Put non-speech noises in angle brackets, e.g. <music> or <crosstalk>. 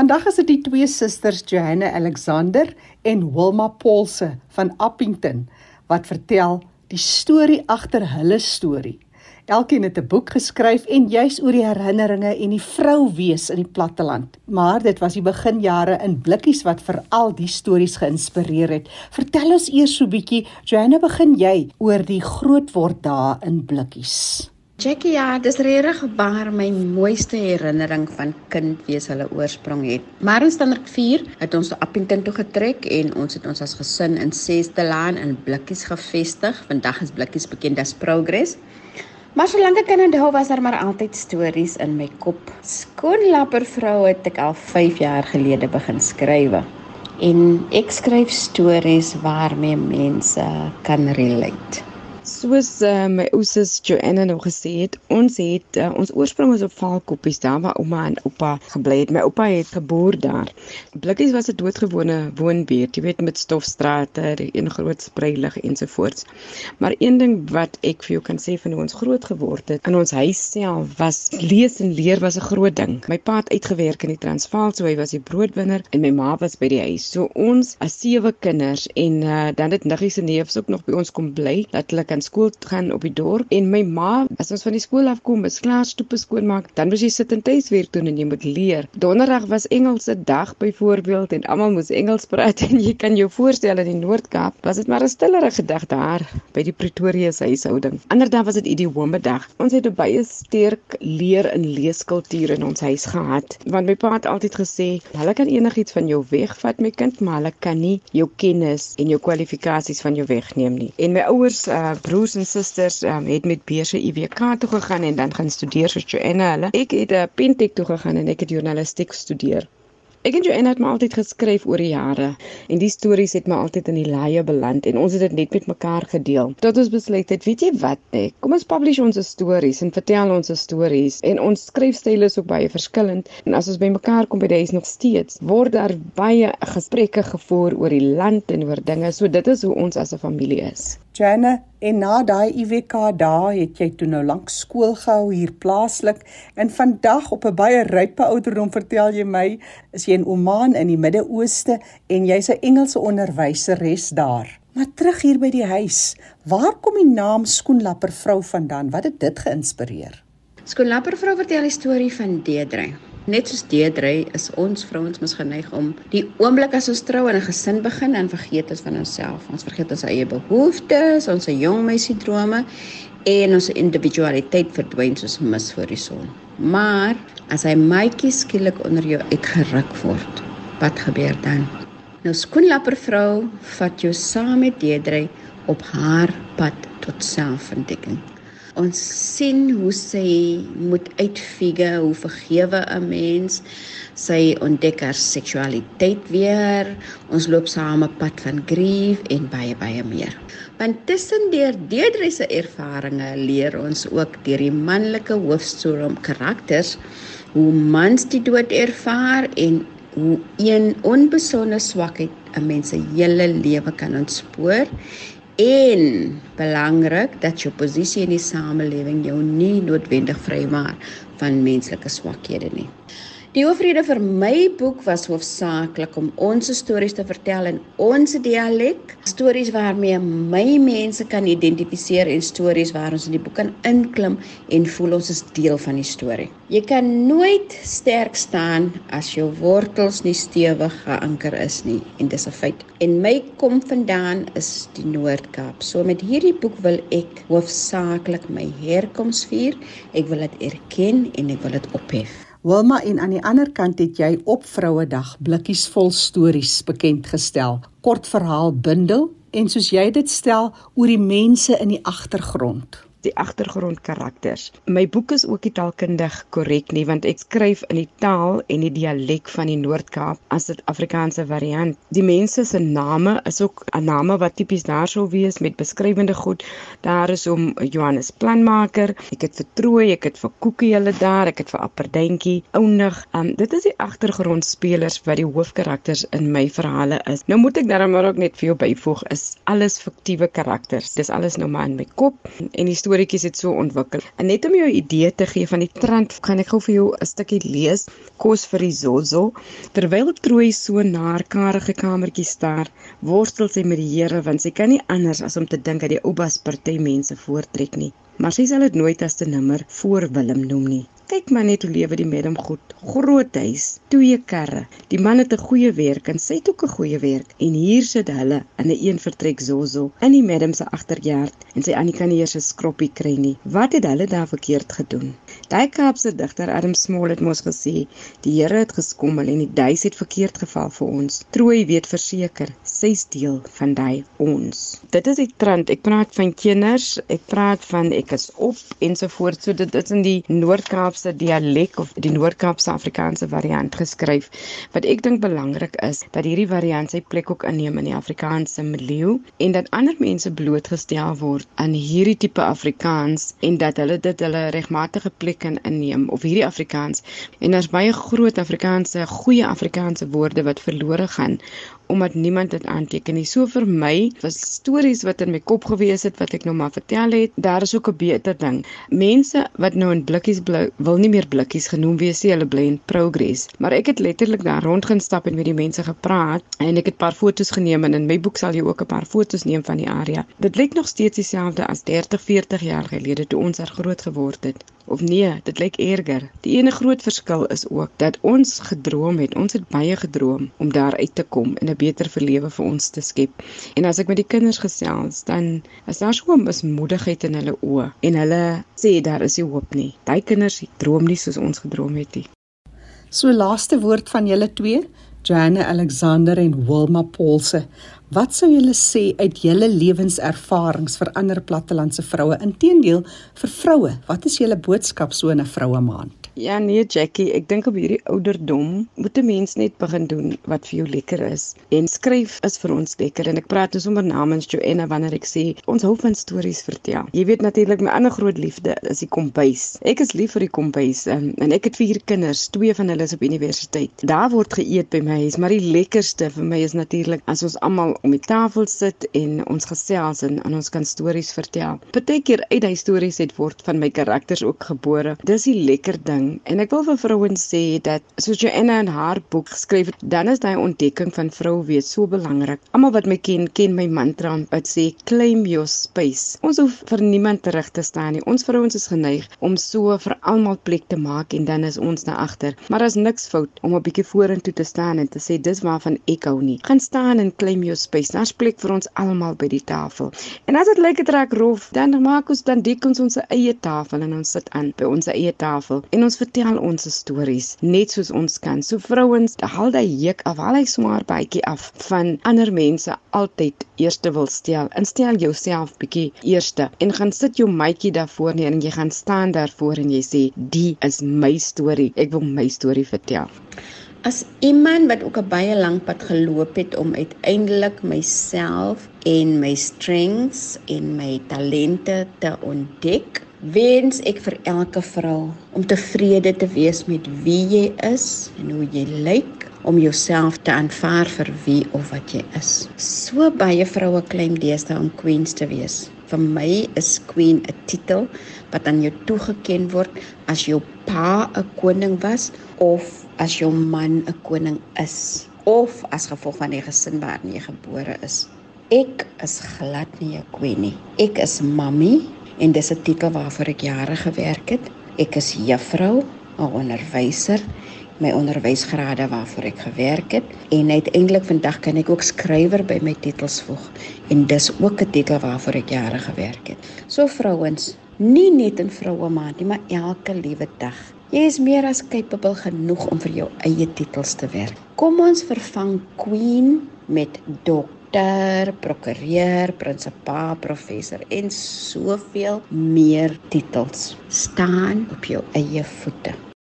Vandag is dit die twee susters Johanna Alexander en Wilma Paulse van Appington wat vertel die storie agter hulle storie. Elkeen het 'n boek geskryf en juis oor die herinneringe en die vrou wees in die platteland. Maar dit was die beginjare in blikkies wat vir al die stories geïnspireer het. Vertel ons eers so 'n bietjie, Joanna, begin jy oor die grootword dae in blikkies. Jackie, ja, dis regtig baie my mooiste herinnering van kind wees hulle oorsprong het. Maar in standaard 4 het ons op Appington toe getrek en ons het ons as gesin in Sestelaan in Blikkies gevestig. Vandag is Blikkies bekend as Progress. Maar solank ek kan onthou was daar maar altyd stories in my kop. Skoonlappervrou het ek al 5 jaar gelede begin skryf. En ek skryf stories waarmee mense kan relate. Soos uh, my ousus Joanna nou gesê het, ons het uh, ons oorsprong is op Valkoppies daar waar ouma en oupa gebly het. My oupa het geboor daar. Blikkies was 'n doodgewone woonbuurt, jy weet met stofstrate, een groot spreilig ensovoorts. Maar een ding wat ek vir jou kan sê van hoe ons groot geword het in ons huis self was lees en leer was 'n groot ding. My pa het uitgewerk in die Transvaal, so hy was die broodwinner en my ma was by die huis. So ons as sewe kinders en uh, dan het niggies en neefs ook nog by ons kom bly dat hulle kan skool gaan op die dorp en my ma as ons van die skool af kom, is klaar stoepe skoonmaak, dan moet jy sit en tuiswerk doen en jy moet leer. Donderdag was Engelse dag byvoorbeeld en almal moes Engels praat <laughs> en jy kan jou voorstel in die Noord-Kaap was dit maar 'n stillerige dag daar by die Pretoria se huishouding. Anderdag was dit idiome dag. Ons het 'n baie sterk leer en leeskultuur in ons huis gehad want my pa het altyd gesê, hulle kan enigiets van jou wegvat my kind, maar hulle kan nie jou kennis en jou kwalifikasies van jou wegneem nie. En my ouers uh, broers en susters um, het met beurse IWK toe gegaan en dan gaan studeer soos Joanna hulle. Ek het 'n uh, Pentek toe gegaan en ek het journalistiek studeer. Ek en Joanna het maar altyd geskryf oor die jare en die stories het maar altyd in die leie beland en ons het dit net met mekaar gedeel. Tot ons besluit het, weet jy wat nee, kom ons publish ons stories en vertel ons stories en ons skryfstyle is ook baie verskillend en as ons by mekaar kom by die huis nog steeds word daar baie gesprekke gevoer oor die land en oor dinge. So dit is hoe ons as 'n familie is. Janne, en na daai IWK dae het jy toe nou lank skool gehou hier plaaslik en vandag op 'n baie rype ouderdom vertel jy my is jy in Oman in die Midde-Ooste en jy's 'n Engelse onderwyseres daar. Maar terug hier by die huis, waar kom die naam Skoenlappervrou vandaan? Wat het dit geïnspireer? Skoenlappervrou vertel die storie van Deedre. Net soos Deedre is ons vrouens mos geneig om die oomblik as ons trou en 'n gesin begin en vergeet ons van onsself. Ons vergeet ons eie behoeftes, ons jong meisie drome en ons individualiteit verdwyn soos mis voor die son. Maar as hy maatjie skielik onder jou uitgeruk word, wat gebeur dan? Nou skoenlapper vrou vat jou saam met Deedre op haar pad tot selfontdekking. Ons sien hoe sy moet uitfigure hoe vergewe 'n mens. Sy ontdek haar seksualiteit weer. Ons loop saam 'n pad van grief en baie baie meer. Want tussen deur Deidre se ervarings leer ons ook deur die manlike hoofstroom karakters hoe mans die dood ervaar en hoe een onbesonde swakheid 'n mens se hele lewe kan ontspoor en belangrik dat jou posisie in die samelewing jou nie noodwendig vrymaak van menslike swakhede nie. Die hoofrede vir my boek was hoofsaaklik om ons stories te vertel in ons dialek, stories waarmee my mense kan identifiseer en stories waar ons in die boek kan inklim en voel ons is deel van die storie. Jy kan nooit sterk staan as jou wortels nie stewig geanker is nie en dis 'n feit. En my kom vandaan is die Noord-Kaap. So met hierdie boek wil ek hoofsaaklik my herkoms vier. Ek wil dit erken en ek wil dit ophef. Wilma en aan die ander kant het jy op Vrouedag blikkies vol stories bekend gestel. Kort verhaal bundel en soos jy dit stel oor die mense in die agtergrond die agtergrondkarakters. My boek is ook nie taalkundig korrek nie want ek skryf in die taal en die dialek van die Noord-Kaap as dit Afrikaanse variant. Die mense se name is ook 'n name wat tipies daar sou wees met beskrywende goed. Daar is om Johannes Planmaker, ek het vir Trooi, ek het vir Koekie hulle daar, ek het vir Apperduintjie, Ounig. Um, dit is die agtergrondspelers wat die hoofkarakters in my verhale is. Nou moet ek daarom maar ook net vir jou byvoeg is alles fiktiewe karakters. Dis alles nou maar in my kop en die storieetjies het so ontwikkel. En net om jou 'n idee te gee van die trend, gaan ek gou vir jou 'n stukkie lees. Kos vir die Zozo. Terwyl Trooi so na haar karige kamertjie staar, worstel sy met die Here want sy kan nie anders as om te dink dat die oupas party mense voortrek nie. Maar sy sal dit nooit as te nimmer voor Willem noem nie. Kyk maar net hoe lewe die madam goed. Groot huis, twee karre. Die man het 'n goeie werk en sy het ook 'n goeie werk. En hier sit hulle in 'n een vertrek Zozo in die madam se agterjaard en sy Annie kan eers 'n skroppie kry nie. Wat het hulle daar verkeerd gedoen? Daai Kaapse digter Adam Small het mos gesê, die Here het geskommel en die duis het verkeerd geval vir ons. Trooi weet verseker, sy's deel van daai ons. Dit is die trend. Ek praat van kinders, ek praat van ek is op ensovoorts. So dit is in die Noord-Kaap se dialek of die Noord-Kaapse Afrikaanse variant geskryf. Wat ek dink belangrik is dat hierdie variant sy plek ook inneem in die Afrikaanse milieu en dat ander mense blootgestel word aan hierdie tipe Afrikaans en dat hulle dit hulle regmatige plek kan inneem of hierdie Afrikaans en daar's baie groot Afrikaanse goeie Afrikaanse woorde wat verlore gaan omdat niemand dit aanteken nie. So vir my was stories wat in my kop gewees het wat ek nou maar vertel het, daar is ook 'n beter ding. Mense wat nou in blikkies bly, wil nie meer blikkies genoem wees nie, hulle bly in progress. Maar ek het letterlik daar rond gaan stap en met die mense gepraat en ek het 'n paar foto's geneem en in my boek sal jy ook 'n paar foto's neem van die area. Dit lyk nog steeds dieselfde as 30, 40 jaar gelede toe ons daar groot geword het. Of nee, dit lyk erger. Die enige groot verskil is ook dat ons gedroom het. Ons het baie gedroom om daar uit te kom en 'n beter verlewe vir ons te skep. En as ek met die kinders gesels, dan is daar so 'n mismoedigheid in hulle oë en hulle sê daar is nie hoop nie. Daai kinders droom nie soos ons gedroom het nie. So laaste woord van julle twee, Joanne Alexander en Wilma Paulse. Wat sou julle sê uit julle lewenservarings vir ander plattelandse vroue? Inteendeel vir vroue, wat is julle boodskap so 'n vroue maand? Ja nee Jackie, ek dink op hierdie ouderdom moet 'n mens net begin doen wat vir jou lekker is. En skryf is vir ons lekker en ek praat dus sommer namens Joanna wanneer ek sê ons hou van stories vertel. Jy weet natuurlik my ander groot liefde is die kombuis. Ek is lief vir die kombuis en, en ek het vier kinders, twee van hulle is op universiteit. Daar word geëet by my huis, maar die lekkerste vir my is natuurlik as ons almal om die tafel sit en ons gesels en, en ons kan stories vertel. Partykeer uit daai stories het word van my karakters ook gebore. Dis die lekker ding en ek wil vir vrouens sê dat soos Joanna in haar boek geskryf het, dan is daai ontdekking van vrou wees so belangrik. Almal wat my ken, ken my mantra wat sê claim your space. Ons hoef vir niemand terug te staan nie. Ons vrouens is geneig om so vir almal plek te maak en dan is ons daar agter. Maar daar's niks fout om 'n bietjie vorentoe te staan en te sê dis waarvan ek hou nie. Gaan staan en claim your space. Daar's plek vir ons almal by die tafel. En as dit lyk dit raak rof, dan maak ons dan dik ons ons eie tafel en ons sit aan by ons eie tafel en ons vertel ons stories net soos ons kan. So vrouens, haal daai juk af, haal hy swaar baadjie af van ander mense altyd eerste wil stel. Instel jouself bietjie eerste en gaan sit jou maatjie daarvoor neer en jy gaan staan daarvoor en jy sê, "Die is my storie. Ek wil my storie vertel." As iemand wat ook 'n baie lank pad geloop het om uiteindelik myself en my strengths en my talente te ontdek, wens ek vir elke vrou om tevrede te wees met wie jy is en hoe jy lyk om jouself te aanvaar vir wie of wat jy is. So baie vroue claim deesdae om queens te wees. Vir my is queen 'n titel wat aan jou toegeken word as jou pa 'n koning was of as jou man 'n koning is of as gevolg van die gesin waarin jy gebore is. Ek is glad nie 'n queen nie. Ek is mammie en dis 'n titel waarvoor ek jare gewerk het. Ek is juffrou, 'n onderwyser, my onderwysgrade waarvoor ek gewerk het en uiteindelik vandag kan ek ook skrywer by my titels voeg en dis ook 'n titel waarvoor ek jare gewerk het. So vrouens, nie net in vroue maand nie, maar elke liewe dag. Jy is meer as capable genoeg om vir jou eie titels te werk. Kom ons vervang queen met dokter dokter, prokureur, prinsipaal, professor en soveel meer titels. Staan op jou eie voete.